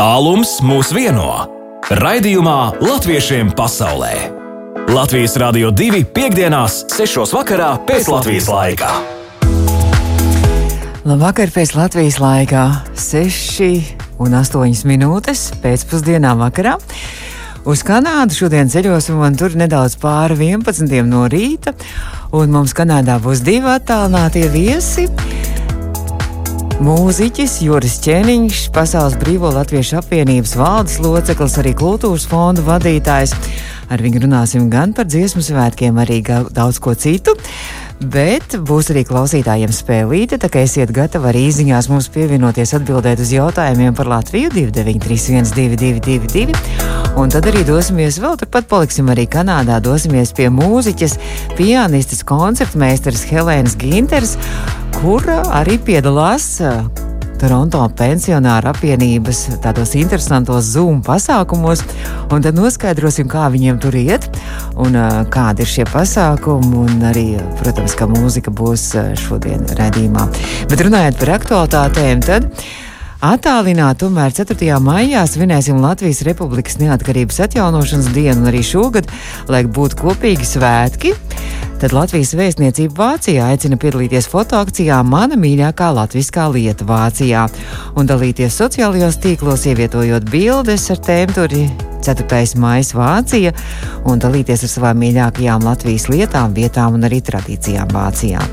Tālums mūs vieno. Raidījumā Latviešiem pasaulē. Latvijas Rādio 2.5.6. vakarā pēc Latvijas laika. Labvakar pēc Latvijas laikā, 6 un 8 minūtes pēcpusdienā vakarā. Uz Kanādu šodien ceļosim, un tur nedaudz pāri 11 no rīta. Un mums Kanādā būs divi attālinātie viesi. Mūziķis Juris Čēniņš, Pasaules Brīvo Latviešu apvienības valdes loceklis, arī kultūras fondu vadītājs. Ar viņu runāsim gan par dziesmu svētkiem, arī daudz ko citu. Bet būs arī klausītājiem spēlīte, tā kā esiet gatavi arī īsiņās mums pievienoties, atbildēt uz jautājumiem par Latviju 293, 222. Un tad arī dosimies vēl turpat, paliksim arī Kanādā, dosimies pie mūziķes, pianistes, koncertmeistaras Helēnas Ginters, kura arī piedalās Toronto pensionāru apvienības tādos interesantos Zoom pasākumos, un tad noskaidrosim, kā viņiem tur iet un kādi ir šie pasākumi. Un arī, protams, ka mūzika būs šodien redzījumā. Bet runājot par aktualitātēm, tad. Attālināti tomēr 4. maijā svinēsim Latvijas Republikas neatkarības atjaunošanas dienu, un arī šogad, lai būtu kopīgi svētki, tad Latvijas vēstniecība Vācijā aicina piedalīties fotoakcijā Mana mīļākā latviskā lieta Vācijā un dalīties sociālajos tīklos, ievietojot bildes ar tēmu 4. maija Vācija un dalīties ar savām mīļākajām Latvijas lietām, vietām un arī tradīcijām Vācijā.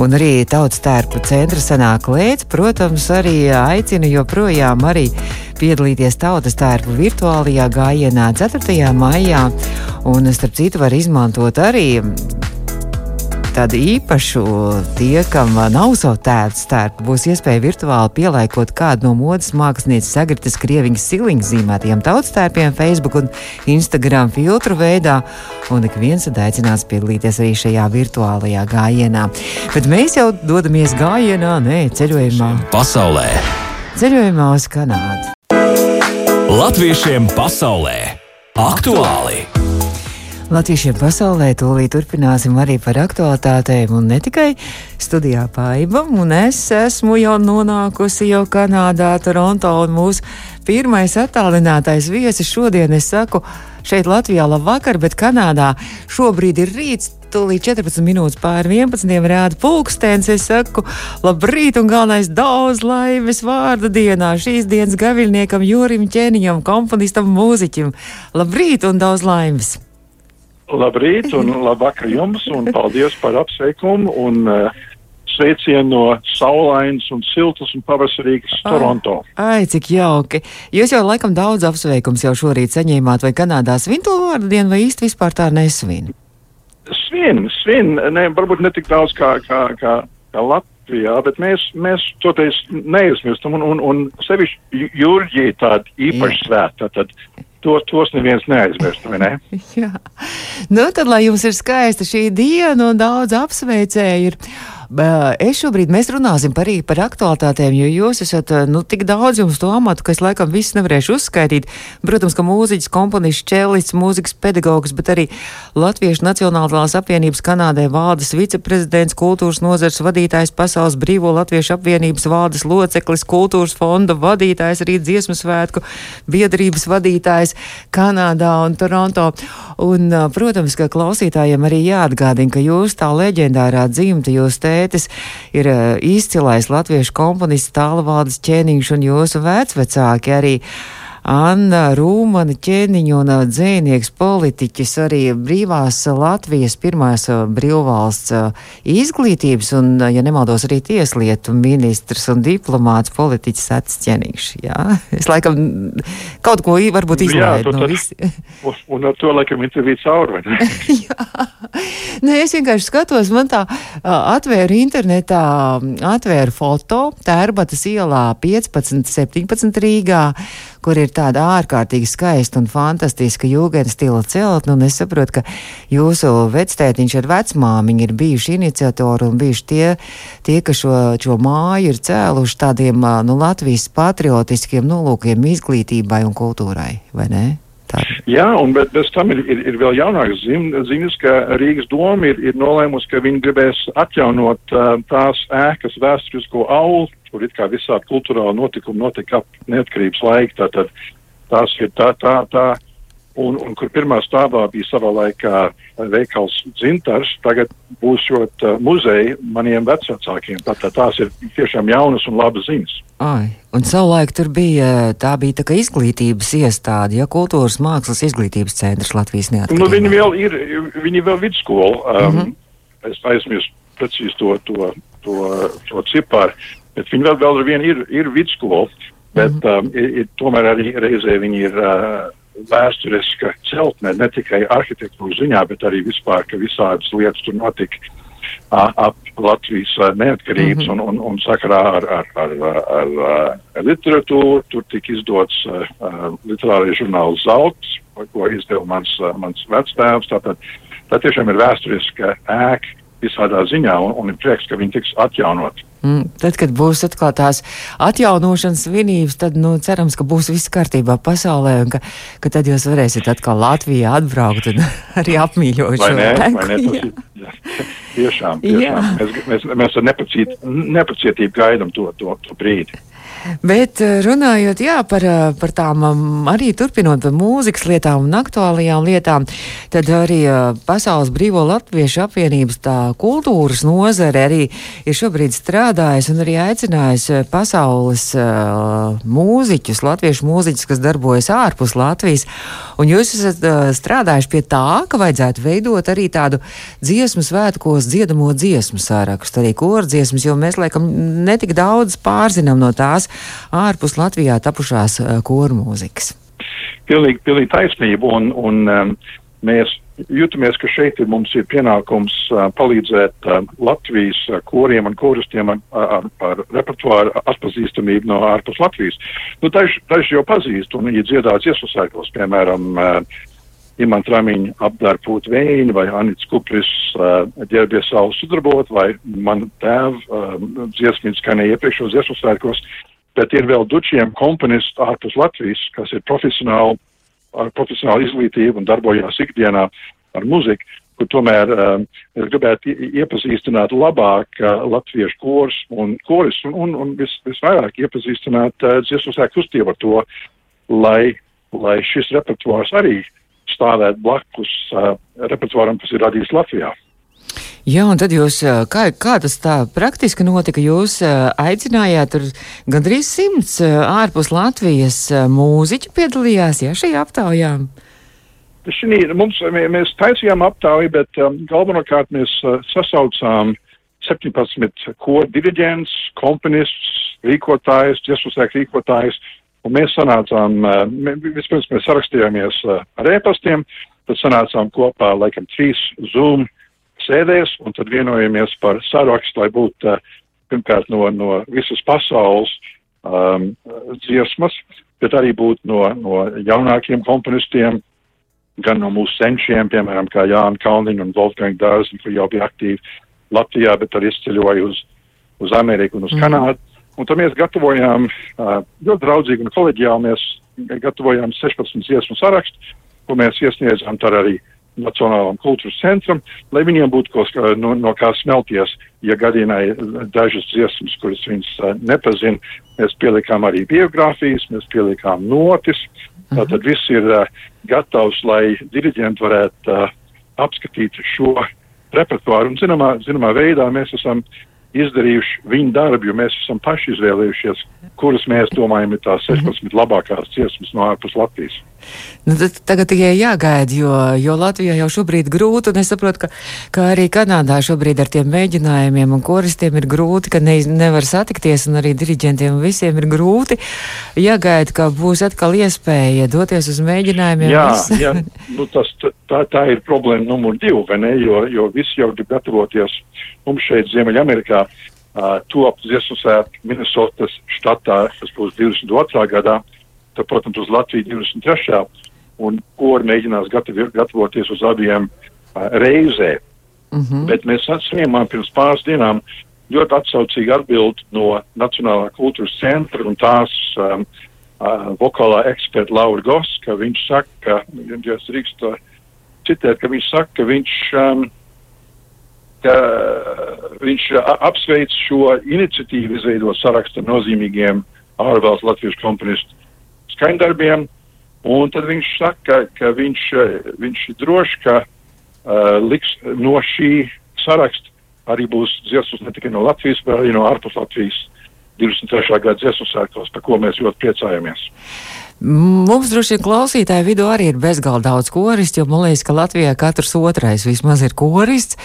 Un arī tautas tērpa centra sanāk lēts, protams, arī aicina joprojām arī piedalīties tautas tērpa virtuālajā gājienā 4. maijā. Un, starp citu, var izmantot arī tādu īpašu, tie, kam nav savu tēvu stērpu, būs iespēja virtuāli pielāgot kādu no modes mākslinieces Sagritas Krieviņas siliņas zīmētajiem tautstērpiem Facebook un Instagram filtru veidā, un ik viens tad aicināts piedalīties arī šajā virtuālajā gājienā. Bet mēs jau dodamies gājienā, nē, ceļojumā. Pasaulē. Ceļojumā uz Kanādu. Latviešiem pasaulē. Aktuāli! Latviešiem pasaulē tūlīt turpināsim arī par aktualitātēm un ne tikai studijā Paiba, un es esmu jau nonākusi jau Kanādā, Toronto, un mūsu pirmais attālinātais viesis šodien, es saku, šeit Latvijā labvakar, bet Kanādā šobrīd ir rīts. Tūlīt 14 minūtes pāri 11. rāda pulkstenis. Es saku, labrīt, un galvenais daudz laimes vārdu dienā. Šīs dienas gaviļniekam, Jurim Čēniņam, komponistam, mūziķim. Labrīt un daudz laimes! Labrīt un labvakar jums un paldies par apsveikumu un uh, sveicienu no saulainas un siltas un pavasarīgas Toronto. Ai, cik jauki. Jūs jau laikam daudz apsveikums jau šorīt saņēmāt, vai Kanādā svin to vārdu dienu, vai īsti vispār tā nesvin? Svin, svin, ne, varbūt ne tik daudz kā, kā, kā, kā Latvijā, bet mēs, mēs toties neaizmirstam un, un, un sevišķi Jurģī tāda īpaša svēta. Tad, To, tos neviens neaizmirst, ne? Jā. Nu, tad, lai jums ir skaista šī diena un daudz apsveicēju, Es šobrīd mēs runāsim par, par aktualitātēm, jo jūs esat nu, tik daudz jums to amatu, ka es laikam visu nevarēšu uzskaitīt. Protams, ka mūziķis, komponists, čelists, mūzikas pedagogs, bet arī Latviešu Nacionālās apvienības Kanādē valdes viceprezidents, kultūras nozars vadītājs, Pasaules Brīvo Latviešu apvienības valdes loceklis, kultūras fonda vadītājs, arī dziesmu svētku biedrības vadītājs Kanādā un Toronto. Un, protams, ka klausītājiem arī jāatgādina, ka jūs tā leģendārā dzimta, jūs te tētis ir uh, izcilais latviešu komponists Tālvaldes ķēniņš un jūsu vecvecāki arī. Anna Rūmana ķēniņa un dzēnieks politiķis arī brīvās Latvijas pirmās brīvvalsts izglītības un, ja nemaldos, arī tieslietu ministrs un diplomāts politiķis atšķenīgs. Jā, es laikam kaut ko varbūt izlaidu no visiem. Un ar to laikam bija cauri, vai ne? Jā. Nē, es vienkārši skatos, man tā atvēra internetā, atvēra foto Tērbatas ielā 15, 17 Rīgā kur ir tāda ārkārtīgi skaista un fantastiska jūgens stila celtne, es saprotu, ka jūsu vectētiņš ar vecmāmiņu ir bijuši iniciatori un bijuši tie, tie ka šo, šo māju ir cēluši tādiem, nu, Latvijas patriotiskiem nolūkiem izglītībai un kultūrai, vai ne? Tā. Jā, un bez tam ir, ir, ir vēl jaunāks ziņas, ka Rīgas doma ir, ir nolēmusi, ka viņi gribēs atjaunot uh, tās ēkas vēsturisko aulu kur it kā visādi kultūrāli notikumi notika ap neatkarības laiku. Tātad tās ir tā, tā, tā un, un kur pirmā stāvā bija savā laikā veikals dzintars, tagad būs šot uh, muzeja maniem vecākiem. Tātad tās ir tiešām jaunas un labas ziņas. Ai, un savulaik tur bija, tā bija tā kā izglītības iestāde, ja kultūras mākslas izglītības centrs Latvijas neatkarībā. Nu, viņi vēl ir, viņi vēl vidskola. Um, mm -hmm. Es aizmirsu precīzi to, to, to, to ciparu, bet viņi vēl, vēl ar vienu ir, ir vidskola. Bet mm -hmm. um, ir, ir, tomēr arī reizē viņi ir uh, vēsturiska celtne, ne tikai arhitektūras ziņā, bet arī vispār, ka visādas lietas tur notika uh, ap Latvijas uh, neatkarības mm -hmm. un, un, un sakarā ar, ar, ar, ar, ar, literatūru. Tur tika izdots uh, uh, literārais žurnāls Zelts, ko izdeva mans, uh, mans vectēvs. Tātad tā tiešām ir vēsturiska ēka visādā ziņā, un, un ir prieks, ka viņi tiks atjaunot. Mm, tad, kad būs atkal tās atjaunošanas svinības, tad nu, cerams, ka būs viss kārtībā pasaulē, un ka, ka tad jūs varēsiet atkal Latvijā atbraukt un arī apmīļot šo laiku. Tiešām, tiešām. Jā. Mēs, mēs, mēs ar nepaciet, nepacietību gaidām to, to, to brīdi. Bet eh, runājot jā, par, eh, par tām um, arī turpinot mūzikas lietām un aktuālajām lietām, tad arī eh, Pasaules Brīvo Latviešu apvienības tā kultūras nozare arī ir šobrīd strādājusi un arī aicinājusi pasaules mūziķus, latviešu mūziķus, kas darbojas ārpus Latvijas. Un jūs esat strādājuši pie tā, ka vajadzētu veidot arī tādu dziesmu svētkos dziedamo dziesmu sārakstu, arī kordziesmas, jo mēs laikam netik daudz pārzinām no tās ārpus Latvijā tapušās uh, koru mūzikas. Pilnīgi, pilnīgi taisnība, un, un um, mēs jūtamies, ka šeit ir mums ir pienākums uh, palīdzēt uh, Latvijas uh, koriem un koristiem ar, ar, ar repertuāru atpazīstamību no ārpus Latvijas. Nu, daži, jau pazīst, un viņi dziedāts iesasēkos, piemēram, uh, Imants Ramiņš apdara pūt vēju, vai Anits Kupris uh, ģērbies savu sudarbot, vai man tēva uh, dziesmīts skanēja iepriekšos dziesmu svētkos bet ir vēl dučiem komponisti ārpus Latvijas, kas ir profesionāli, ar profesionālu izglītību un darbojās ikdienā ar muziku, kur tomēr um, es gribētu iepazīstināt labāk uh, latviešu kors un koris un, un, un vis, visvairāk iepazīstināt uh, dziesmu sēku kustību ar to, lai, lai šis repertuārs arī stāvētu blakus uh, repertuāram, kas ir radīts Latvijā. Jā, un tad jūs, kā, kā tas tā praktiski notika, jūs aicinājāt tur gandrīz simts ārpus Latvijas mūziķu piedalījās, jā, šajā aptaujā? Šī, mums, mēs taisījām aptauju, bet um, galvenokārt mēs uh, sasaucām 17 koru diriģents, komponists, rīkotājs, dziesmusēku rīkotājs, un mēs sanācām, uh, vispirms mēs sarakstījāmies uh, ar ēpastiem, tad sanācām kopā, laikam, trīs Zoom sēdēs un tad vienojamies par sarakstu, lai būtu uh, pirmkārt no, no visas pasaules um, dziesmas, bet arī būtu no, no jaunākiem komponistiem, gan no mūsu senčiem, piemēram, kā Jāna Kalniņa un Wolfgang Dārziņa, kur jau bija aktīvi Latvijā, bet arī izceļoja uz, uz Ameriku un uz mm. Kanādu. Un tad mēs gatavojām uh, ļoti draudzīgi un koleģiāli, mēs gatavojām 16 dziesmu sarakstu, ko mēs iesniedzām tad arī Nacionālam kultūras centram, lai viņiem būtu kā no, no kā smelties, ja gadījumā ir dažas dziesmas, kuras viņas uh, nepazina. Mēs pielikām arī biogrāfijas, mēs pielikām notis. Mhm. Tātad viss ir uh, gatavs, lai diriģenti varētu uh, apskatīt šo repertuāru. Un zināmā, zināmā veidā mēs esam izdarījuši viņu darbu, jo mēs esam paši izvēlējušies, kuras mēs domājam ir tās 16 mhm. labākās dziesmas no ārpus Latvijas. Nu, tagad tikai jāgaida, jo, jo Latvijā jau šobrīd grūti, un es saprotu, ka, ka arī Kanādā šobrīd ar tiem mēģinājumiem un koristiem ir grūti, ka ne, nevar satikties, un arī diriģentiem visiem ir grūti. Jāgaida, ka būs atkal iespēja doties uz mēģinājumiem. Jā, jā nu, tas, tā, tā ir problēma numur divi, vai ne, jo, jo visi jau grib gatavoties mums šeit Ziemeļamerikā. Uh, top dziesmu svētki Minnesotas štatā, kas būs 22. gadā. Uh, tad, protams, uz Latviju 23. un kori mēģinās gatavi, gatavoties uz abiem uh, reizē. Mm -hmm. Bet mēs saņēmām pirms pāris dienām ļoti atsaucīgu atbildi no Nacionālā kultūras centra un tās um, uh, vokālā eksperta Laura Goss, ka viņš saka, ka, ja es drīkstu citēt, ka viņš saka, ka viņš um, ka viņš apsveic šo iniciatīvu izveidot sarakstu ar nozīmīgiem ārvalstu latviešu komponistu skaņdarbiem, un tad viņš saka, ka viņš, viņš droši, ka uh, liks no šī saraksta arī būs dziesmas ne tikai no Latvijas, bet arī no ārpus Latvijas 23. gada dziesmu sēklos, par ko mēs ļoti priecājamies. Mums droši vien klausītāju vidū arī ir bezgalīgi daudz koristu, jo man liekas, ka Latvijā katrs otrais vismaz ir korists.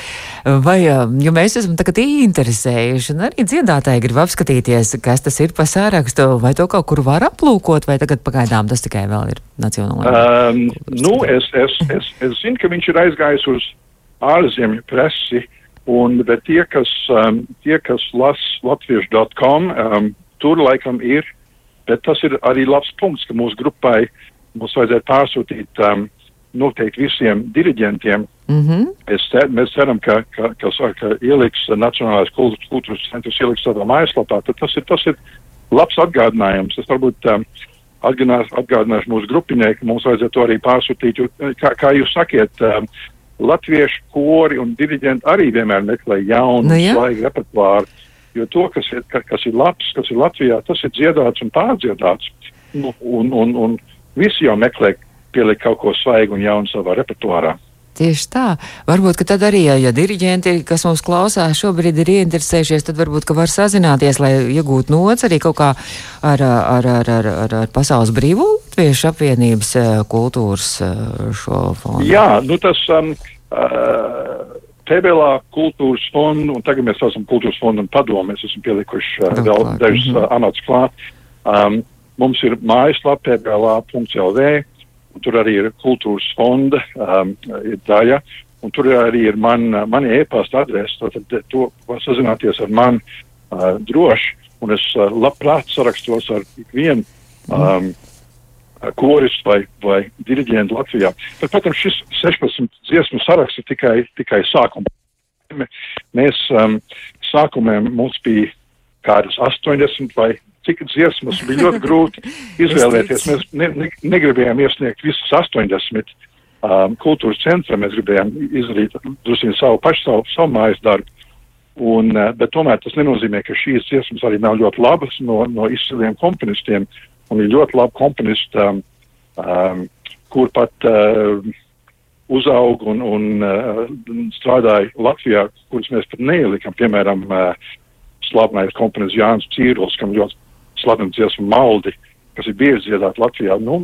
Vai, jo mēs esam tagad interesējuši, un arī dziedātāji grib apskatīties, kas tas ir pa sārakstu, vai to kaut kur var aplūkot, vai tagad pagaidām tas tikai vēl ir nacionālajā. Um, nu, es, es, es, es zinu, ka viņš ir aizgājis uz ārzemju presi, un, bet tie, kas, um, tie, kas las latviešu.com, um, tur laikam ir Bet tas ir arī labs punkts, ka mūsu grupai mums vajadzētu pārsūtīt um, noteikti visiem diriģentiem. Mm -hmm. cer, mēs ceram, ka, ka, ka, ka ieliks Nacionālais kultūras, kultūras centrs ieliks savā mājaslapā. Tad tas ir, tas ir labs atgādinājums. Tas varbūt um, atgādinās, atgādinās mūsu grupiņai, ka mums vajadzētu to arī pārsūtīt. Jo, kā, kā jūs sakiet, um, latviešu kori un diriģenti arī vienmēr meklē jaunu, nu, svaigu repertuāru. Jo to, kas ir, ka, kas ir labs, kas ir Latvijā, tas ir dziedāts un pārdziedāts. Nu, un, un, un visi jau meklē pielikt kaut ko svaigu un jaunu savā repertuārā. Tieši tā. Varbūt, ka tad arī, ja, ja diriģenti, kas mums klausās, šobrīd ir ieinteresējušies, tad varbūt, ka var sazināties, lai iegūtu nots arī kaut kā ar, ar, ar, ar, ar, ar Pasaules brīvu Latviešu apvienības eh, kultūras eh, šo fondu. Jā, nu tas. Um, uh, TBLā kultūras fondu, un tagad mēs esam kultūras fondu un padomu, mēs esam pielikuši uh, vēl dažus uh, amats klāt. Um, mums ir mājaslapa tbla.lv, un tur arī ir kultūras fonda um, ir daļa, un tur arī ir man, mani e-pasta adrese, tātad to var sazināties ar mani uh, droši, un es uh, labprāt sarakstos ar ikvienu. Um, koris vai, vai diriģenti Latvijā. Bet, protams, šis 16 dziesmu saraksts ir tikai, tikai sākums. Mēs um, sākumā mums bija kādas 80 vai cik dziesmas bija ļoti grūti izvēlēties. Mēs ne, ne, negribējām iesniegt visas 80 um, kultūras centra, mēs gribējām izdarīt drusku savu pašu, savu, savu mājas darbu. Un, bet tomēr tas nenozīmē, ka šīs dziesmas arī nav ļoti labas no, no izciliem komponistiem. Un ir ļoti labi komponisti, um, um, kur pat uh, uzaug un, un uh, strādāja Latvijā, kurus mēs pat neielikām, piemēram, uh, slavenais komponists Jānis Cīruls, kam ļoti slavena dziesma Maldi, kas ir bieži dziedāta Latvijā. Nu,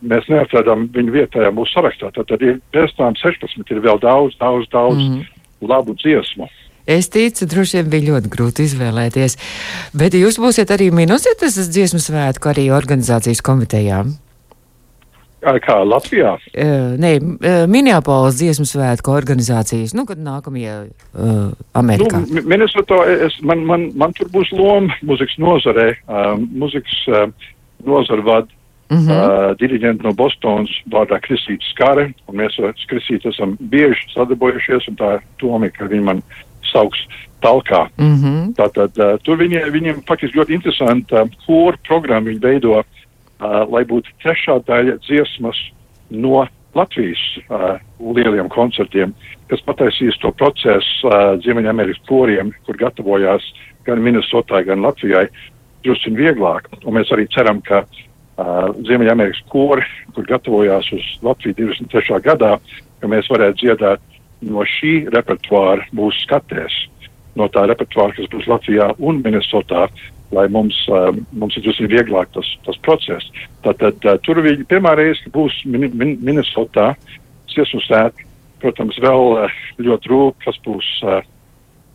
mēs neatradām viņu vietējā mūsu sarakstā, tad, tad ir pēc tām 16 ir vēl daudz, daudz, daudz mm labu dziesmu. Es ticu, droši vien bija ļoti grūti izvēlēties. Bet jūs būsiet arī Minusētas dziesmu svētku arī organizācijas komitejā. Kā Latvijā? Uh, nē, uh, Minneapolis dziesmu svētku organizācijas, nu, kad nākamie uh, Amerikā. Nu, Minnesota, es, man, man, man tur būs loma muzikas nozarē, uh, muzikas uh, nozara vad mm -hmm. uh, diriģenti no Bostonas vārdā Kristīts Skare, un mēs ar Kristītu esam bieži sadarbojušies, un tā ir doma, ka viņi man sauks talkā. Mm -hmm. Tātad uh, tur viņi, viņiem faktiski ļoti interesanta uh, kora programma viņi veido, uh, lai būtu trešā daļa dziesmas no Latvijas uh, lieliem koncertiem, kas pataisīs to procesu uh, Ziemeļamerikas koriem, kur gatavojās gan Minnesotā, gan Latvijai, drusku vieglāk. Un mēs arī ceram, ka uh, Ziemeļamerikas kori, kur gatavojās uz Latviju 23. gadā, ka mēs varētu dziedāt no šī repertuāra būs skatēs, no tā repertuāra, kas būs Latvijā un Minnesotā, lai mums, uh, mums ir drusku vieglāk tas, tas process. Tātad uh, tur viņi pirmā reize būs min, min, Minnesotā, Ciesmu sēta, protams, vēl uh, ļoti rūp, kas būs uh,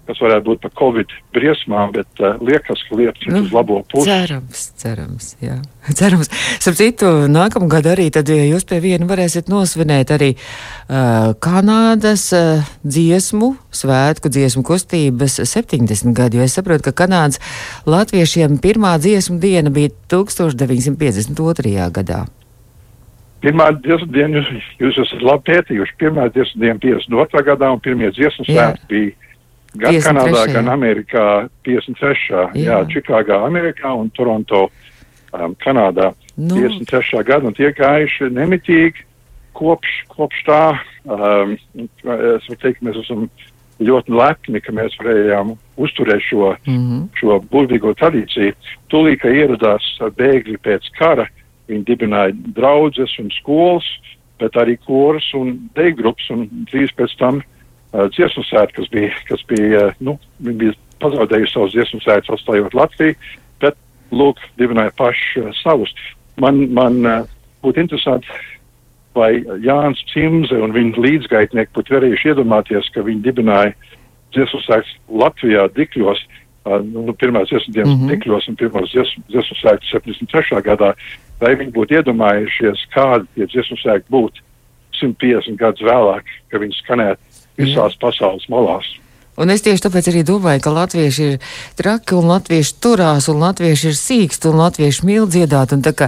kas varētu būt par covid briesmām, bet uh, liekas, ka lietas ir nu, uz labo pusi. Cerams, cerams, jā. Cerams. Starp citu, nākamgad arī tad jūs pie viena varēsiet nosvinēt arī uh, Kanādas uh, dziesmu, svētku dziesmu kustības 70 gadu, jo es saprotu, ka Kanādas latviešiem pirmā dziesmu diena bija 1952. gadā. Pirmā dziesmu diena, jūs, jūs esat labi pētījuši, pirmā dziesmu diena 52. gadā un pirmie dziesmu svētki bija Gan 53. Kanādā, gan Amerikā 53. Jā, jā Čikāgā, Amerikā un Toronto, um, Kanādā nu. 53. gada, un tie gājuši nemitīgi kopš, kopš tā. Um, es varu teikt, mēs esam ļoti lepni, ka mēs varējām uzturēt šo, mm. -hmm. šo burvīgo tradīciju. Tūlīt, kad ieradās bēgļi pēc kara, viņi dibināja draudzes un skolas, bet arī koras un dejgrupas, un drīz pēc tam dziesmu sēta, kas bija, kas bija, uh, nu, viņi bija pazaudējuši savus dziesmu sētas, atstājot Latviju, bet, lūk, dibināja paši uh, savus. Man, man būtu interesanti, vai Jānis Cimze un viņa līdzgaitnieki būtu varējuši iedomāties, ka viņi dibināja dziesmu sētas Latvijā Dikļos, nu, pirmās dziesmu dienas mm. -hmm. Dikļos un pirmās dziesmu, sētas 73. gadā, vai viņi būtu iedomājušies, kādi tie dziesmu sēti būtu 150 gadus vēlāk, ka viņi skanētu visās pasaules malās. Un es tieši tāpēc arī domāju, ka latvieši ir traki un latvieši turās un latvieši ir sīksti un latvieši mīl dziedāt. Un tā kā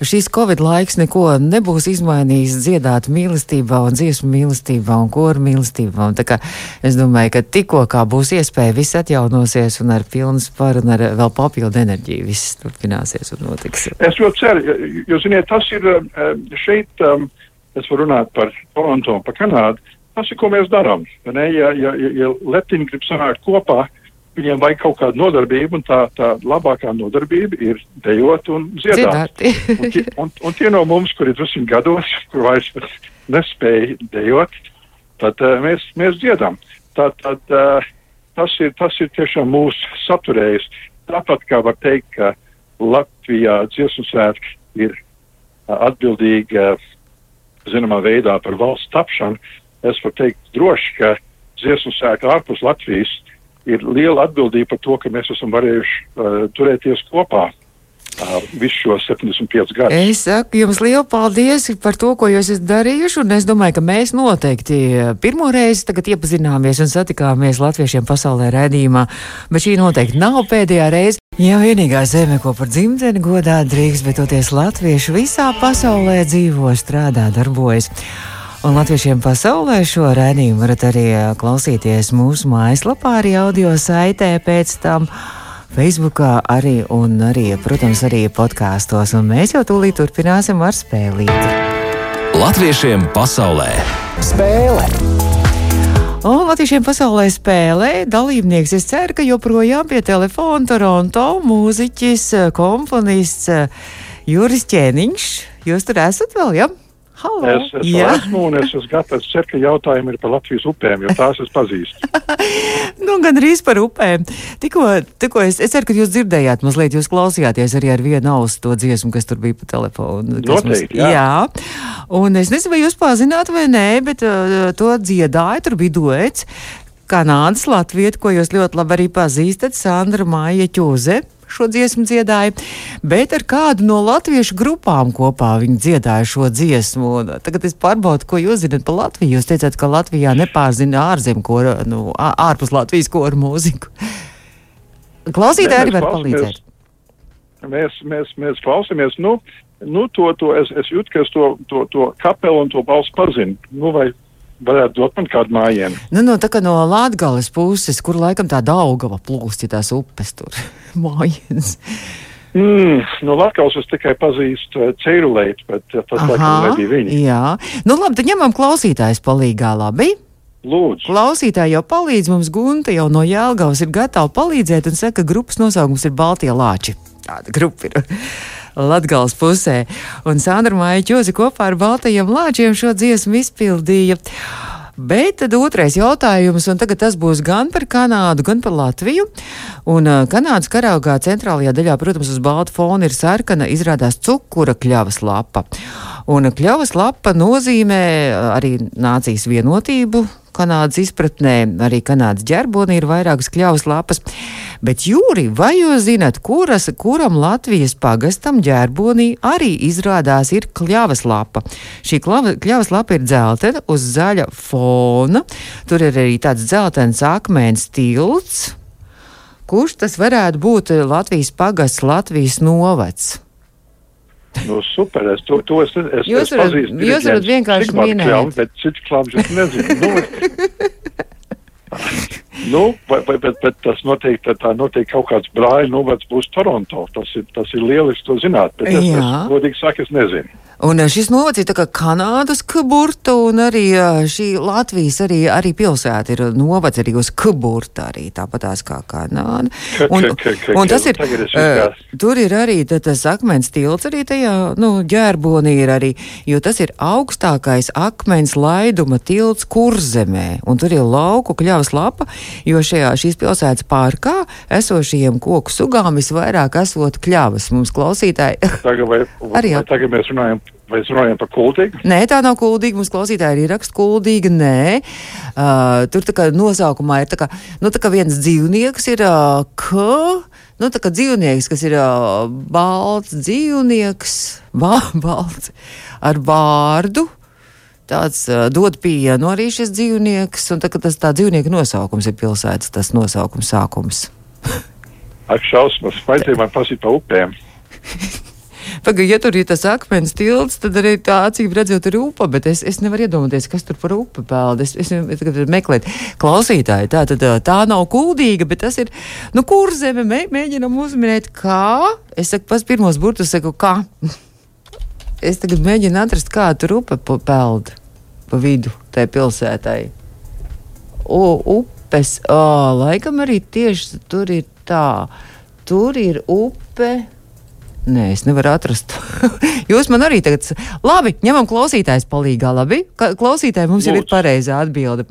šīs Covid laiks neko nebūs izmainījis dziedāt mīlestībā un dziesmu mīlestībā un koru mīlestībā. Un tā kā es domāju, ka tikko kā būs iespēja, viss atjaunosies un ar pilnu sparu un ar vēl papildu enerģiju viss turpināsies un notiks. Es ļoti ceru, jo- jo, ziniet, tas ir eh, šeit, um, es varu runāt par Toronto un par Kanādu, tas ir, ko mēs darām. Ja, ja, ja, ja Leptiņi grib sanākt kopā, viņiem vajag kaut kādu nodarbību, un tā, tā labākā nodarbība ir dejot un dziedāt. Un, tie, un, un tie no mums, kuri ir drusku gados, kur vairs nespēja dejot, tad uh, mēs, mēs dziedam. Tad, tad, uh, tas, ir, tas ir tiešām mūsu saturējis. Tāpat kā var teikt, ka Latvijā dziesmu svētki ir uh, atbildīgi uh, zināmā veidā par valsts tapšanu, es varu teikt droši, ka dziesmu svētki ārpus Latvijas ir liela atbildība par to, ka mēs esam varējuši uh, turēties kopā uh, visu šo 75 gadus. Es saku jums lielu paldies par to, ko jūs esat darījuši, un es domāju, ka mēs noteikti pirmo reizi tagad iepazināmies un satikāmies latviešiem pasaulē redzījumā, bet šī noteikti nav pēdējā reize. Jā, vienīgā zeme, ko par dzimteni godā drīkst, bet toties latvieši visā pasaulē dzīvo, strādā, darbojas. Un latviešiem pasaulē šo redzējumu varat arī ā, klausīties mūsu mājaslapā, arī audio saitē pēc tam. Facebookā arī un arī, protams, arī podkāstos. Un mēs jau tūlīt turpināsim ar spēlīti. Latviešiem pasaulē spēle! Un latviešiem pasaulē spēlē dalībnieks. Es ceru, ka joprojām pie telefona Toronto mūziķis, komponists Juris Ķēniņš. Jūs tur esat vēl, jā? Ja? Halo! Es, es esmu un es esmu gatavs ceru, ka jautājumi ir par Latvijas upēm, jo tās es pazīstu. Nu, gan arī par upēm. Tikko, tikko es, es ceru, ka jūs dzirdējāt, mazliet jūs klausījāties arī ar vienu ausu to dziesmu, kas tur bija pa telefonu. Noteikti, jā. jā. Un es nezinu, vai jūs pazināt vai nē, bet uh, to dziedāja, tur bija duets. Kanādas latvieta, ko jūs ļoti labi arī pazīstat, Sandra Māja Čūze. Šo dziesmu dziedāja, bet ar kādu no latviešu grupām kopā viņi dziedāja šo dziesmu. Un Tagad es pārbaudu, ko jūs zināt par Latviju. Jūs teicāt, ka Latvijā nepārzina ārzemju koru, nu, ārpus Latvijas koru mūziku. Klausītāji arī var palīdzēt. Mēs, mēs, mēs klausāmies, nu, nu to, to es, es jūtu, ka es to, to, to kapelu un to balsu pazinu. Nu, vai varētu dot man kādu mājienu? Nu, no, tā kā no Latvijas puses, kur laikam tā Daugava plūst, ja tās upes tur mājas. Mm, no Latvijas es tikai pazīstu uh, Ceirulēt, bet tas laikam nebija viņi. jā. Nu, labi, tad ņemam klausītājs palīgā, labi? Lūdzu, Klausītāji jau palīdz mums, Gunta jau no Jēlgavas ir gatava palīdzēt un saka, ka grupas nosaukums ir Baltie Lāči. Tāda grupa ir Latgales pusē. Un Sandra Māja Čozi kopā ar Baltajiem Lāčiem šo dziesmu izpildīja. Bet tad otrais jautājums, un tagad tas būs gan par Kanādu, gan par Latviju. Un uh, Kanādas karaugā centrālajā daļā, protams, uz balta fona ir sarkana, izrādās cukura kļavas lapa. Un kļavas lapa nozīmē arī nācijas vienotību. Kanādas izpratnē arī Kanādas ģerbonī ir vairākas kļavas lapas. Bet, Jūri, vai jūs zināt, kuras, kuram Latvijas pagastam ģerbonī arī izrādās ir kļavas lapa? Šī klava, kļavas lapa ir dzeltena uz zaļa fona. Tur ir arī tāds dzeltens akmens tilts. Kurš tas varētu būt Latvijas pagasts, Latvijas novads? Nu, super, es to, to es, es, Jūs es varat- pazīstu. jūs varat vienkārši minēt. Kļavu, Bet citu klāpšu es nezinu. Nu, nu, vai, vai, bet, bet tas noteikti, tā- noteikti kaut kāds brāļa novads būs Toronto. Tas ir, tas ir lieliski to zināt, bet es, es Jā. godīgi saku, es nezinu. Un eh, šis novads ir kā Kanādas kuburta, un arī eh, šī Latvijas arī, arī pilsēta ir novads arī uz kuburta, arī tāpatās kā Kanāda. Un, un tas ir, uh, tur ir arī tas akmens tilts arī tajā, nu, ģērbonī ir arī, jo tas ir augstākais akmens laiduma tilts kurzemē, un tur ir lauku kļavas lapa, jo šajā šīs pilsētas pārkā esošajiem koku sugām visvairāk esot kļavas. Mums klausītāji. Tagad, vai, arī, tagad mēs runājam mēs runājam par kuldīgu? Nē, tā nav kuldīga. Mums klausītāji ir ieraksts kuldīga. Nē, uh, tur tā kā nosaukumā ir tā kā, nu, tā kā viens dzīvnieks ir uh, k. Nu, tā kā dzīvnieks, kas ir uh, balts dzīvnieks, ba balts ar vārdu. Tāds uh, dod pienu arī šis dzīvnieks, un tā, tas tā dzīvnieka nosaukums ir pilsētas, tas nosaukums sākums. Ak, šausmas, vajadzēja man pasīt pa upēm. Pagaid, ja tur ir tas akmens tilts, tad arī tā acīm redzot ir upe, bet es, es nevaru iedomāties, kas tur par upi peld. Es, es, es tagad meklēju klausītāju, tā tad tā nav kuldīga, bet tas ir, nu, kur zeme mē, mēģinam uzminēt, kā. Es saku, pas pirmos burtus saku, kā. es tagad mēģinu atrast, kā tur upe peld pa vidu tai pilsētai. O, upes, o, laikam arī tieši tur ir tā. Tur ir upe. Nē, es nevaru atrast. Jūs man arī tagad. Labi, ņemam klausītājs palīgā. Labi, klausītāji mums Lūdzu. jau ir pareizā atbilde.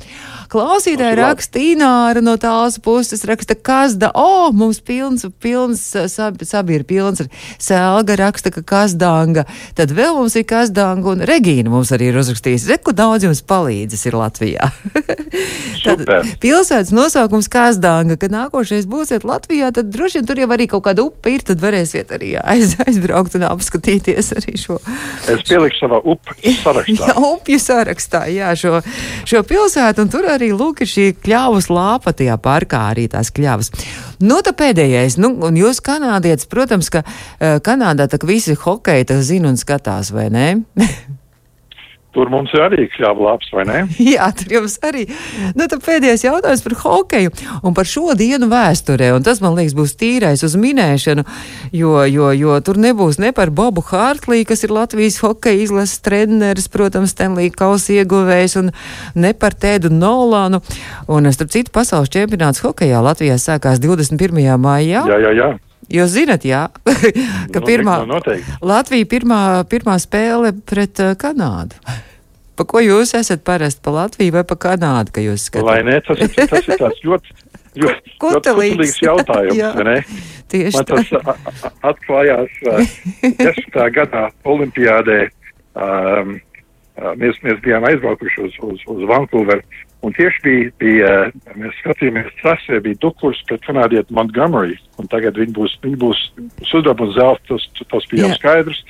Klausītāji raksta Ināra no tās puses, raksta Kazda. O, oh, mums pilns, pilns, sab, sabi ir pilns ar Selga raksta, ka Kazdanga. Tad vēl mums ir Kazdanga un Regīna mums arī ir uzrakstījis. Reku daudz jums palīdzis ir Latvijā. tad pilsētas nosaukums Kazdanga, kad nākošais būsiet Latvijā, tad droši vien tur jau arī kaut kāda upe ir, tad varēsiet arī aiz, aizbraukt un apskatīties arī šo. Es pieliku savā upju sarakstā. jā, upju sarakstā, jā, šo, šo pilsētu, un tur arī lūk ir šī kļavas lāpa tajā parkā, arī tās kļavas. Nu, tā pēdējais, nu, un jūs kanādietis, protams, ka uh, Kanādā tā visi hokeji tā zina un skatās, vai ne? Tur mums ir arī labs, vai ne? Jā, tur jums arī. Nu, tad pēdējais jautājums par hokeju un par šo dienu vēsturē. Un tas, man liekas, būs tīrais uz minēšanu, jo, jo, jo tur nebūs ne par Bobu Hārtlī, kas ir Latvijas hokeja izlases treneris, protams, Stenlī kausa ieguvējs, un ne par Tēdu Nolānu. Un, starp citu, pasaules čempionāts hokejā Latvijā sākās 21. maijā. Jā, jā, jā. Jūs zinat, jā, ka Nu, pirmā, noteikti. Latvija pirmā, pirmā spēle pret uh, Kanādu. Pa ko jūs esat parasti? Pa Latviju vai pa Kanādu, ka jūs Vai skatāties? ne? Tas ir, tas ir tāds ļoti, ļoti, ļoti Kutelīgs. kutelīgs jautājums, Jā. vai ne? Tieši Man tā. tas a- atklājās uh, desmitā gadā Olimpiādē. Um, mēs, mēs bijām aizbraukuši uz, uz, uz Vankūveru. Un tieši bija, bija mēs skatījāmies trasē, bija Dukurs pret kanādietu Montgomery. Un tagad viņi būs, viņi būs sudraba un zelta, tas, tas bija Jā. jau skaidrs.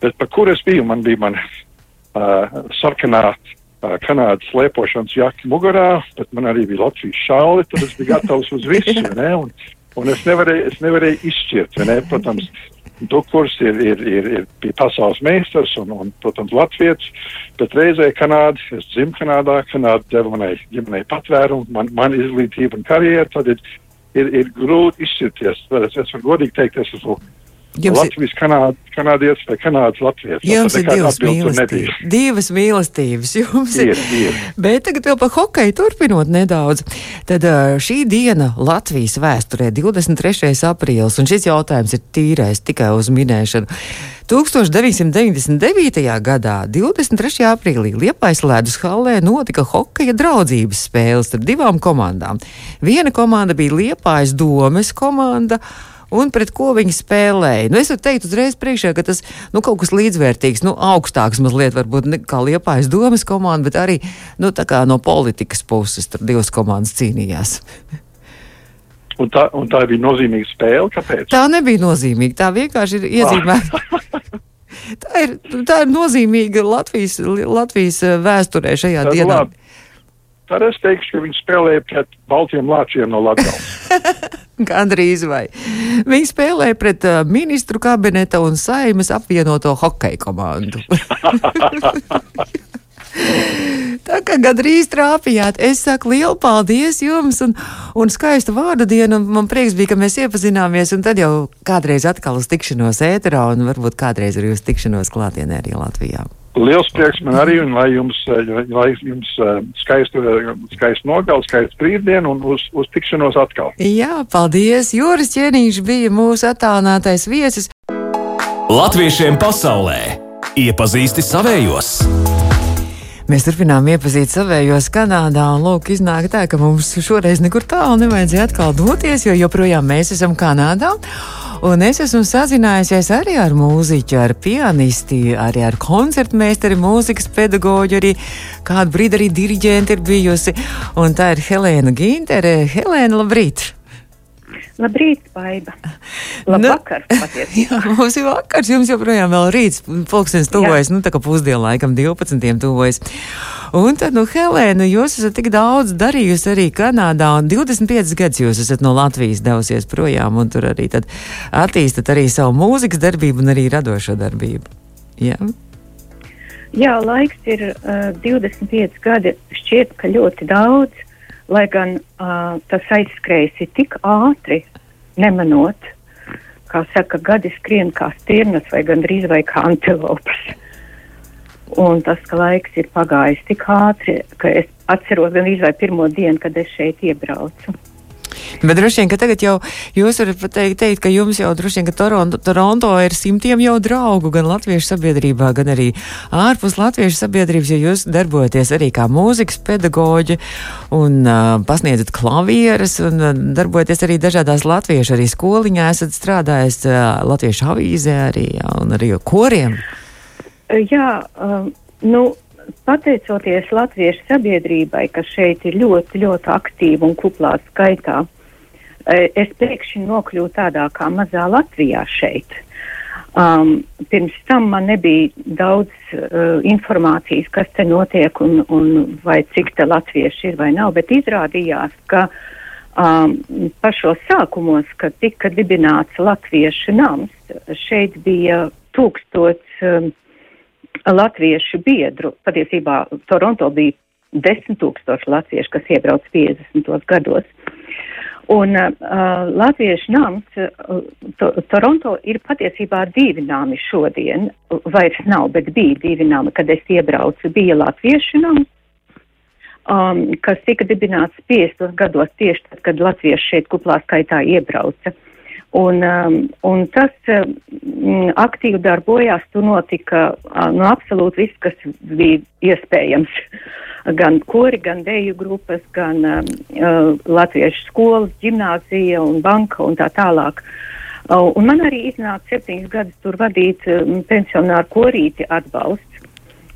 Bet par kur es biju? Man bija man uh, sarkanā uh, Kanādas slēpošanas jaka mugurā, bet man arī bija Latvijas šāli, tad es biju gatavs uz visu. Ne? Un, un es nevarēju, es nevarēju izšķirt. Ne? Protams, Dukurs ir, ir, ir, ir bija pasaules meistars un, un protams, Latvijas, bet reizē Kanāda, es dzimu Kanādā, Kanāda deva manai ģimenei patvērumu, man, man izglītību un karjeru, tad ir, ir, ir grūti izšķirties. Es, es varu godīgi teikt, es esmu Jums Latvijas kanād, kanādietis vai kanādas latvijas. jums ir divas mīlestības. Divas mīlestības jums ir. Ir, ir. Bet tagad vēl par hokeju turpinot nedaudz. Tad šī diena Latvijas vēsturē, 23. aprīlis, un šis jautājums ir tīrais tikai uz minēšanu. 1999. gadā, 23. aprīlī, Liepais ledus hallē notika hokeja draudzības spēles starp divām komandām. Viena komanda bija Liepais domes komanda. Un pret ko viņi spēlēja? Nu, es varu teikt uzreiz priekšā, ka tas nu, kaut kas līdzvērtīgs, nu, augstāks mazliet, varbūt ne kā liepājas domas komanda, bet arī nu, no politikas puses tur divas komandas cīnījās. Un tā, un tā bija nozīmīga spēle. Kāpēc? Tā nebija nozīmīga, tā vienkārši ir iezīmēta. Tā ir, tā ir nozīmīga Latvijas, Latvijas eh, vēsturē šajā Tad dienā. labi. Tad es teikšu, ka viņi spēlēja pret Baltiem Lāčiem no Latvijas. Gandrīz vai. Viņi spēlēja pret uh, ministru kabineta un saimas apvienoto hokeja komandu. Tā kā gandrīz trāpījāt. Es saku lielu paldies jums un, un skaistu vārdu dienu. Man prieks bija, ka mēs iepazināmies, un tad jau kādreiz atkal uz tikšanos ēterā, un varbūt kādreiz arī uz tikšanos klātienē arī Latvijā. Liels prieks man arī, un lai jums, lai jums skaistu, skaistu nogalu, skaistu brīvdienu un uz, uz tikšanos atkal. Jā, paldies! Joris Ķēniņš bija mūsu attālinātais viesis. Latviešiem pasaulē iepazīsti savējos! Mēs turpinām iepazīt savējos Kanādā, un lūk, iznāk tā, ka mums šoreiz nekur tālu nevajadzēja atkal doties, jo joprojām mēs esam Kanādā. Un es esmu sazinājusies arī ar mūziķu, ar pianisti, arī ar koncertmeistari, mūzikas pedagoģu, arī kādu brīdi arī diriģenti ir bijusi. Un tā ir Helēna Gintere. Helēna, labrīt! Labrīt, Baiba. Labvakar, nu, patiesībā. Jā, mums ir vakars, jums joprojām vēl rīts, pulkstens tuvojas, nu tā kā pusdienu laikam 12. tuvojas. Un tad, nu, Helēna, jūs esat tik daudz darījusi arī Kanādā, un 25 gadus jūs esat no Latvijas devusies projām, un tur arī tad attīstat arī savu mūzikas darbību un arī radošo darbību. Jā. Jā, laiks ir uh, 25 gadi, šķiet, ka ļoti daudz lai gan uh, tas aizskrējis tik ātri, nemanot, kā saka, gadi skrien kā stirnas vai gandrīz vai kā antilopas. Un tas, laiks ir pagājis tik ātri, ka es atceros gandrīz vai pirmo dienu, kad es šeit iebraucu. Bet droši vien, ka tagad jau jūs varat pateikt, teikt, ka jums jau droši vien, ka Toronto, Toronto ir simtiem jau draugu gan latviešu sabiedrībā, gan arī ārpus latviešu sabiedrības, jo jūs darbojaties arī kā mūzikas pedagoģi un uh, pasniedzat klavieres un uh, darbojaties arī dažādās latviešu arī skoliņā, esat strādājis uh, latviešu avīzē arī jā, un arī koriem. Jā, um, nu pateicoties latviešu sabiedrībai, kas šeit ir ļoti, ļoti aktīva un kuplā skaitā, e, es pēkšņi nokļuvu tādā kā mazā Latvijā šeit. Um, pirms tam man nebija daudz uh, informācijas, kas te notiek un, un vai cik te latvieši ir vai nav, bet izrādījās, ka um, pašos sākumos, kad tika dibināts latviešu nams, šeit bija tūkstots um, latviešu biedru. Patiesībā Toronto bija desmit tūkstoši latviešu, kas iebrauc 50. gados. Un uh, Latviešu nams, uh, to, Toronto ir patiesībā divi nami šodien, vairs nav, bet bija divi nami, kad es iebraucu. Bija Latviešu nams, um, kas tika dibināts 50. gados tieši tad, kad Latvieši šeit kuplā skaitā iebrauca. Un, um, un tas um, aktīvi darbojās, tur notika uh, nu, absolūti viss, kas bija iespējams. Gan kori, gan deju grupas, gan um, uh, latviešu skolas, gimnāzija un banka un tā tālāk. Uh, un man arī iznāca septiņus gadus tur vadīt um, pensionāru korīti atbalsts.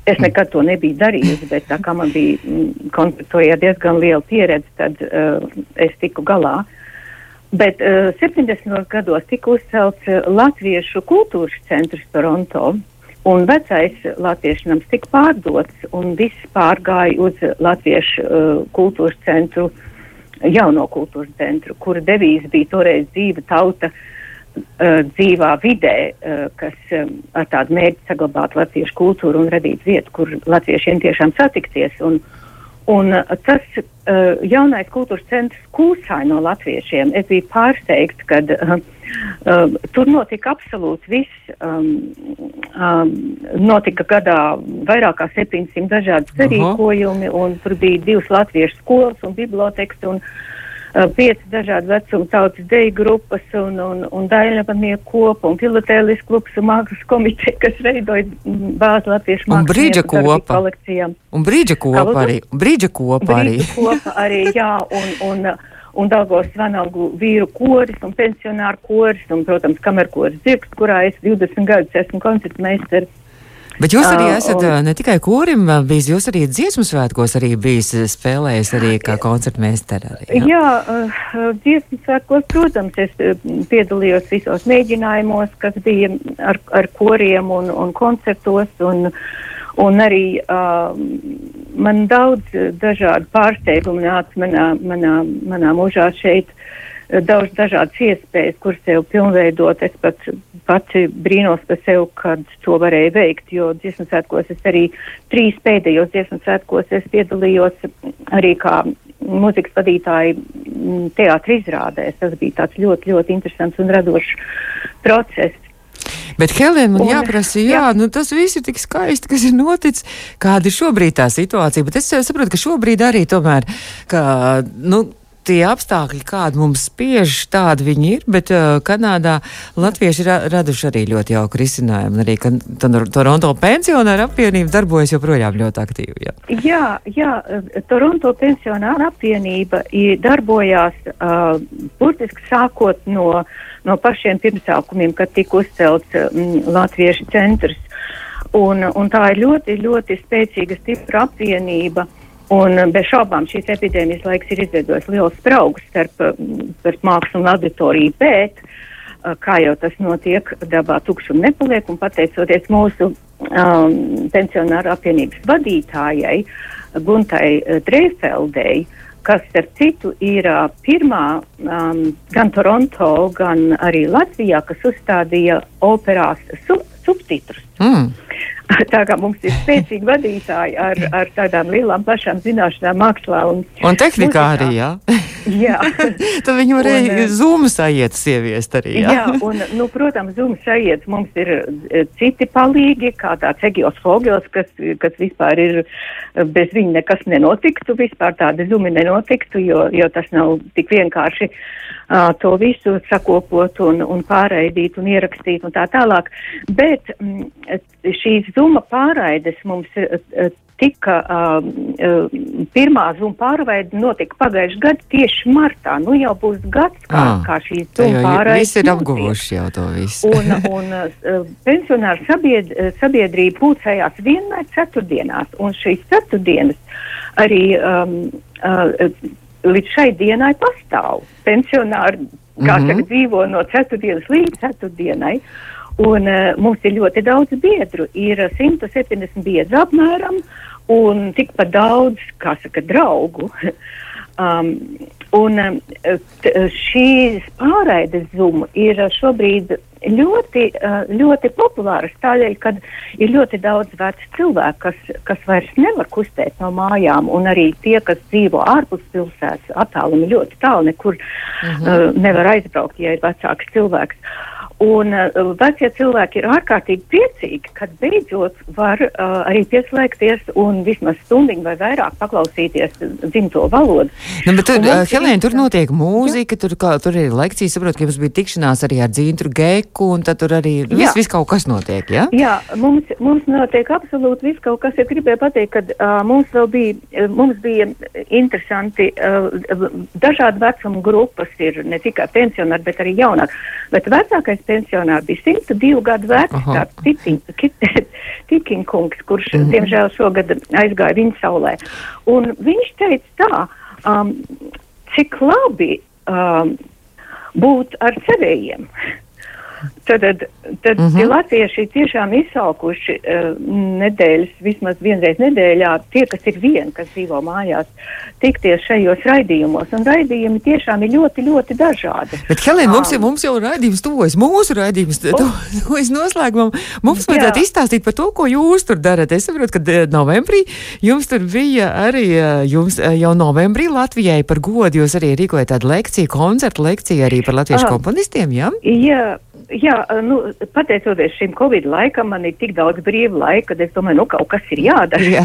Es nekad to nebiju darījusi, bet tā kā man bija mm, kontaktojā diezgan liela pieredze, tad uh, es tiku galā. Uh, Bet uh, 70. gados tika uzcelts uh, Latviešu kultūras centrs Toronto, un vecais Latviešu nams tika pārdots, un viss pārgāja uz Latviešu uh, kultūras centru, jauno kultūras centru, kura devīze bija toreiz dzīva tauta uh, dzīvā vidē, uh, kas um, ar tādu mērķi saglabāt latviešu kultūru un radīt vietu, kur latviešiem tiešām satikties. Un, uh, Un uh, tas uh, jaunais kultūras centrs kūsāja no latviešiem. Es biju pārsteigts, ka uh, uh, tur notika absolūti viss. Um, um, notika gadā vairāk kā 700 dažādi sarīkojumi, un tur bija divas latviešu skolas un bibliotekas. Un, Uh, pieci dažādi vecuma tautas deju grupas un, un, un daļņapanieku kopu un filatēlis klubs un mākslas komiteja, kas veidoja bāzi latviešu mākslas un brīdža kopa. kolekcijām. Un brīdža kopa arī. Brīdža kopa arī. Brīdža kopa arī, jā, un, un, un Daugos Vanalgu vīru koris un pensionāru koris un, protams, kamerkoris dzirks, kurā es 20 gadus esmu koncertmeistars. Bet jūs arī esat uh, un, ne tikai korim bijis, jūs arī dziesmu svētkos arī bijis spēlējis arī kā koncertmeistara. Jā, jā uh, dziesmu svētkos, protams, es piedalījos visos mēģinājumos, kas bija ar, ar koriem un, un koncertos, un, un arī uh, man daudz dažādu pārsteigumu nāca manā, manā, manā mūžā šeit. Daudz dažādas iespējas, kur sev pilnveidot. Es pat pati brīnos par sevi, kad to varēju veikt, jo dziesmu svētkos es arī trīs pēdējos dziesmu svētkos es piedalījos arī kā mūzikas vadītāji teātra izrādēs. Tas bija tāds ļoti, ļoti interesants un radošs process. Bet, Helēna, man un, jāprasa, jā, jā, nu tas viss ir tik skaisti, kas ir noticis. Kāda ir šobrīd tā situācija? Bet es saprotu, ka šobrīd arī tomēr, ka, nu, tie apstākļi, kādi mums spiež, tādi viņi ir, bet uh, Kanādā latvieši ra raduši arī ļoti jauku risinājumu. Arī Toronto pensionāra apvienība darbojas joprojām ļoti aktīvi. Jā, jā, jā Toronto pensionāra apvienība darbojās uh, burtiski sākot no, no pašiem pirmsākumiem, kad tika uzcelts um, Latviešu centrs. Un, un tā ir ļoti, ļoti spēcīga, stipra apvienība. Uh, Un eh, bez šaubām šīs epidēmijas laiks ir izveidojis liels spraugs starp, mm, starp mākslu un auditoriju, bet, eh, kā jau tas notiek, dabā tukšum nepaliek, un pateicoties mūsu um, pensionāru apvienības vadītājai, Guntai uh, Dreifeldei, kas, starp citu, ir uh, pirmā um, gan Toronto, gan arī Latvijā, kas uzstādīja operās su subtitrus. Mm. Tā kā mums ir spēcīgi vadītāji ar, ar tādām lielām, plašām zināšanām, mākslā un, un tehnikā muzikā. arī, jā. jā. Tad viņi varēja eh, zūmu sajietas ieviest arī, jā. Jā, un, nu, protams, zūmu sajietas mums ir eh, citi palīgi, kā tāds Egils Fogels, kas, kas vispār ir, eh, bez viņa nekas nenotiktu, vispār tādi zumi nenotiktu, jo, jo tas nav tik vienkārši uh, to visu sakopot un, un pārraidīt un ierakstīt un tā tālāk. Bet mm, šīs zuma pārraides mums uh, tika, uh, pirmā zuma pārraide notika pagājušajā gadā tieši martā. Nu jau būs gads, kā, ah, kā šīs zuma pārraides. Visi ir apguvuši jau to visu. un, un uh, pensionāru sabied, sabiedrība pūcējās vienmēr ceturtdienās, un šīs ceturtdienas arī um, uh, līdz šai dienai pastāv. Pensionāri, kā mm -hmm. saka, dzīvo no ceturtdienas līdz ceturtdienai. Un uh, mums ir ļoti daudz biedru, ir 170 biedru apmēram, un tikpat daudz, kā saka, draugu. um, un uh, šīs pārraides zuma ir šobrīd ļoti, uh, ļoti populāras tādēļ, ka ir ļoti daudz vecu cilvēku, kas, kas vairs nevar kustēt no mājām, un arī tie, kas dzīvo ārpus pilsētas, attālumi ļoti tālu, nekur uh -huh. uh, nevar aizbraukt, ja ir vecāks cilvēks. Uh, Un uh, vecie cilvēki ir ārkārtīgi priecīgi, kad beidzot var uh, arī pieslēgties un vismaz stundiņu vai vairāk paklausīties dzimto valodu. Nu, bet tur, uh, Helēna, tur notiek mūzika, tur, kā, tur ir lekcijas, saprot, ka jums bija tikšanās arī ar Dzīntru Geku, un tad tur arī viss vis kaut kas notiek, jā? Ja? Jā, mums, mums notiek absolūti viss kaut kas. Es gribēju pateikt, ka uh, mums vēl bija, mums bija interesanti, uh, dažādi vecuma grupas ir, ne tikai pensionāri, bet arī jaunāki. Bet vecākais pensionāri bija 102 gadu vecs, tāds Tikinkungs, kurš, mm diemžēl, šogad aizgāja viņa saulē. Un viņš teica tā, um, cik labi um, būt ar savējiem. Tad, tad, uh -huh. tie latvieši tiešām izsalkuši uh, nedēļas, vismaz vienreiz nedēļā, tie, kas ir vieni, kas dzīvo mājās, tikties šajos raidījumos. Un raidījumi tiešām ir ļoti, ļoti dažādi. Bet, Helēna, mums, um, mums jau raidījums tuvojas, mūsu raidījums tuvojas noslēgumam. Mums vajadzētu izstāstīt par to, ko jūs tur darat. Es saprotu, ka eh, novembrī jums tur bija arī, eh, jums jau novembrī Latvijai par godu, jūs arī rīkojat tādu lekciju, koncertu lekciju arī par latviešu komponistiem, jā? Ja? Jā. Jā, nu, pateicoties šim Covid laikam, man ir tik daudz brīva laika, ka es domāju, nu, kaut kas ir jādara. Jā.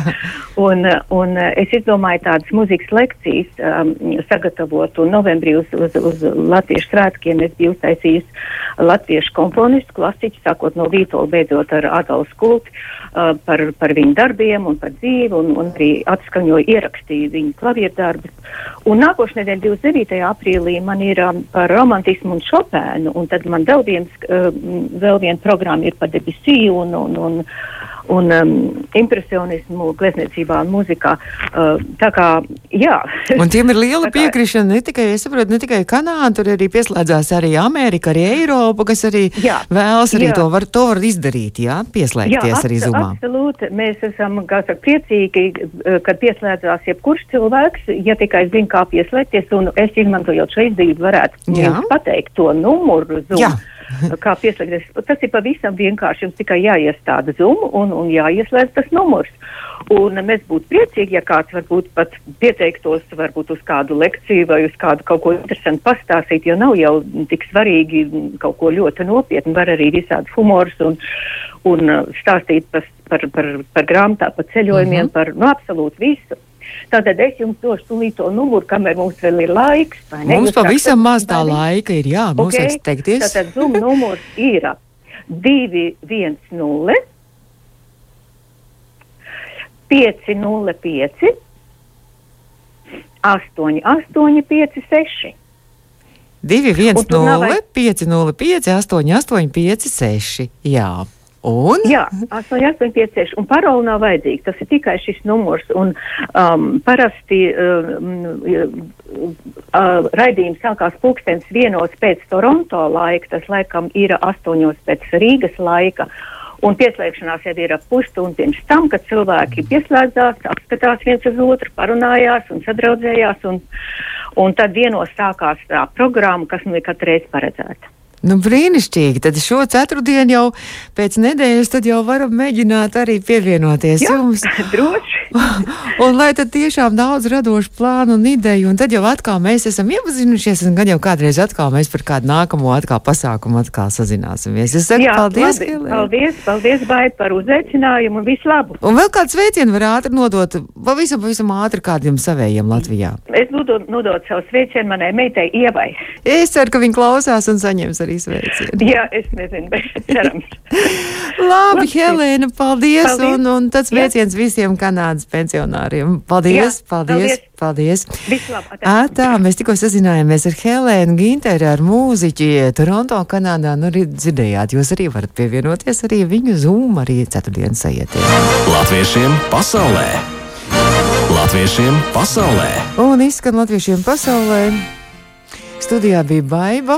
un, un es izdomāju tādas muzikas lekcijas um, sagatavot, un novembrī uz, uz, uz latviešu svētkiem es biju uztaisījis latviešu komponistu klasiķu, sākot no Vītola, beidzot ar Adolfu Skulti, uh, par, par viņu darbiem un par dzīvi, un, un arī atskaņoju, ierakstīju viņu klavierdarbus. Un nākošais nedēļa, 29. aprīlī, man ir um, par romantismu un Šopēnu, un tad man uh, vēl viena programma ir par Debussy un, un, un, un um, impresionismu glezniecībā un mūzikā. Uh, tā kā, jā. Un tiem ir liela piekrišana ne tikai, es saprotu, ne tikai Kanāda, tur arī pieslēdzās arī Amerika, arī Eiropa, kas arī jā, vēlas arī jā. to var, to var izdarīt, jā, pieslēgties jā, arī Zumā. Absolūti, mēs esam, kā saka, priecīgi, kad pieslēdzās jebkurš cilvēks, ja tikai zin, kā pieslēgties, un es izmantojot šo izdevību varētu pateikt to numuru Zoom. Jā kā pieslēgties. Tas ir pavisam vienkārši. Jums tikai jāiestāda Zoom un, un jāieslēdz tas numurs. Un mēs būtu priecīgi, ja kāds varbūt pat pieteiktos varbūt uz kādu lekciju vai uz kādu kaut ko interesantu pastāstīt, jo nav jau tik svarīgi kaut ko ļoti nopietnu. Var arī visādi humors un, un stāstīt par, par, par, par grāmatām, par ceļojumiem, mm -hmm. par nu, absolūti visu. Tātad es jums došu tūlīt to numuru, kamēr mums vēl ir laiks. Mums pavisam maz tā laika ir, jā, mums okay. vajag teikties. Tātad Zoom numurs ir 210 505 8856. 210 505 8856. Jā. Un? Jā, 8856. Un paroli nav vajadzīga. Tas ir tikai šis numurs. Un um, parasti um, uh, raidījums sākās pulkstens vienos pēc Toronto laika. Tas laikam ir astoņos pēc Rīgas laika. Un pieslēgšanās jau ir ap pusstundu pirms tam, kad cilvēki pieslēdzās, apskatās viens uz otru, parunājās un sadraudzējās. Un, un tad vienos sākās tā programma, kas nu ir katru reizi paredzēta. Nu, brīnišķīgi. Tad šo ceturtdienu jau pēc nedēļas jau varam mēģināt arī pievienoties Jā, jums. Droši. un lai tad tiešām daudz radošu plānu un ideju, un tad jau atkal mēs esam iepazinušies, un gan jau kādreiz atkal mēs par kādu nākamo atkal pasākumu atkal sazināsimies. Es saku Jā, paldies, labi, paldies, paldies, Bai, par uzaicinājumu un visu labu. Un vēl kāds sveicienu var ātri nodot, pavisam, pavisam ātri kādiem savējiem Latvijā. Es nodot, nodot savu sveicienu manai meitai Ievai. Es ceru, ka viņi klausās un saņems arī sveicienu. Jā, es nezinu, bet cerams. Labi, Helēna, paldies, paldies. Un, un tāds sveiciens visiem Kanādas pensionāriem. Paldies, Jā, paldies, paldies. paldies. À, tā, mēs tikko sazinājāmies ar Helēnu Ginteru, ar mūziķi Toronto, Kanādā. Nu, arī dzirdējāt, jūs arī varat pievienoties arī viņu Zoom arī ceturtdienas sajietiem. Latviešiem pasaulē! Latviešiem pasaulē! Un izskan latviešiem pasaulē! Studijā bija Baiva.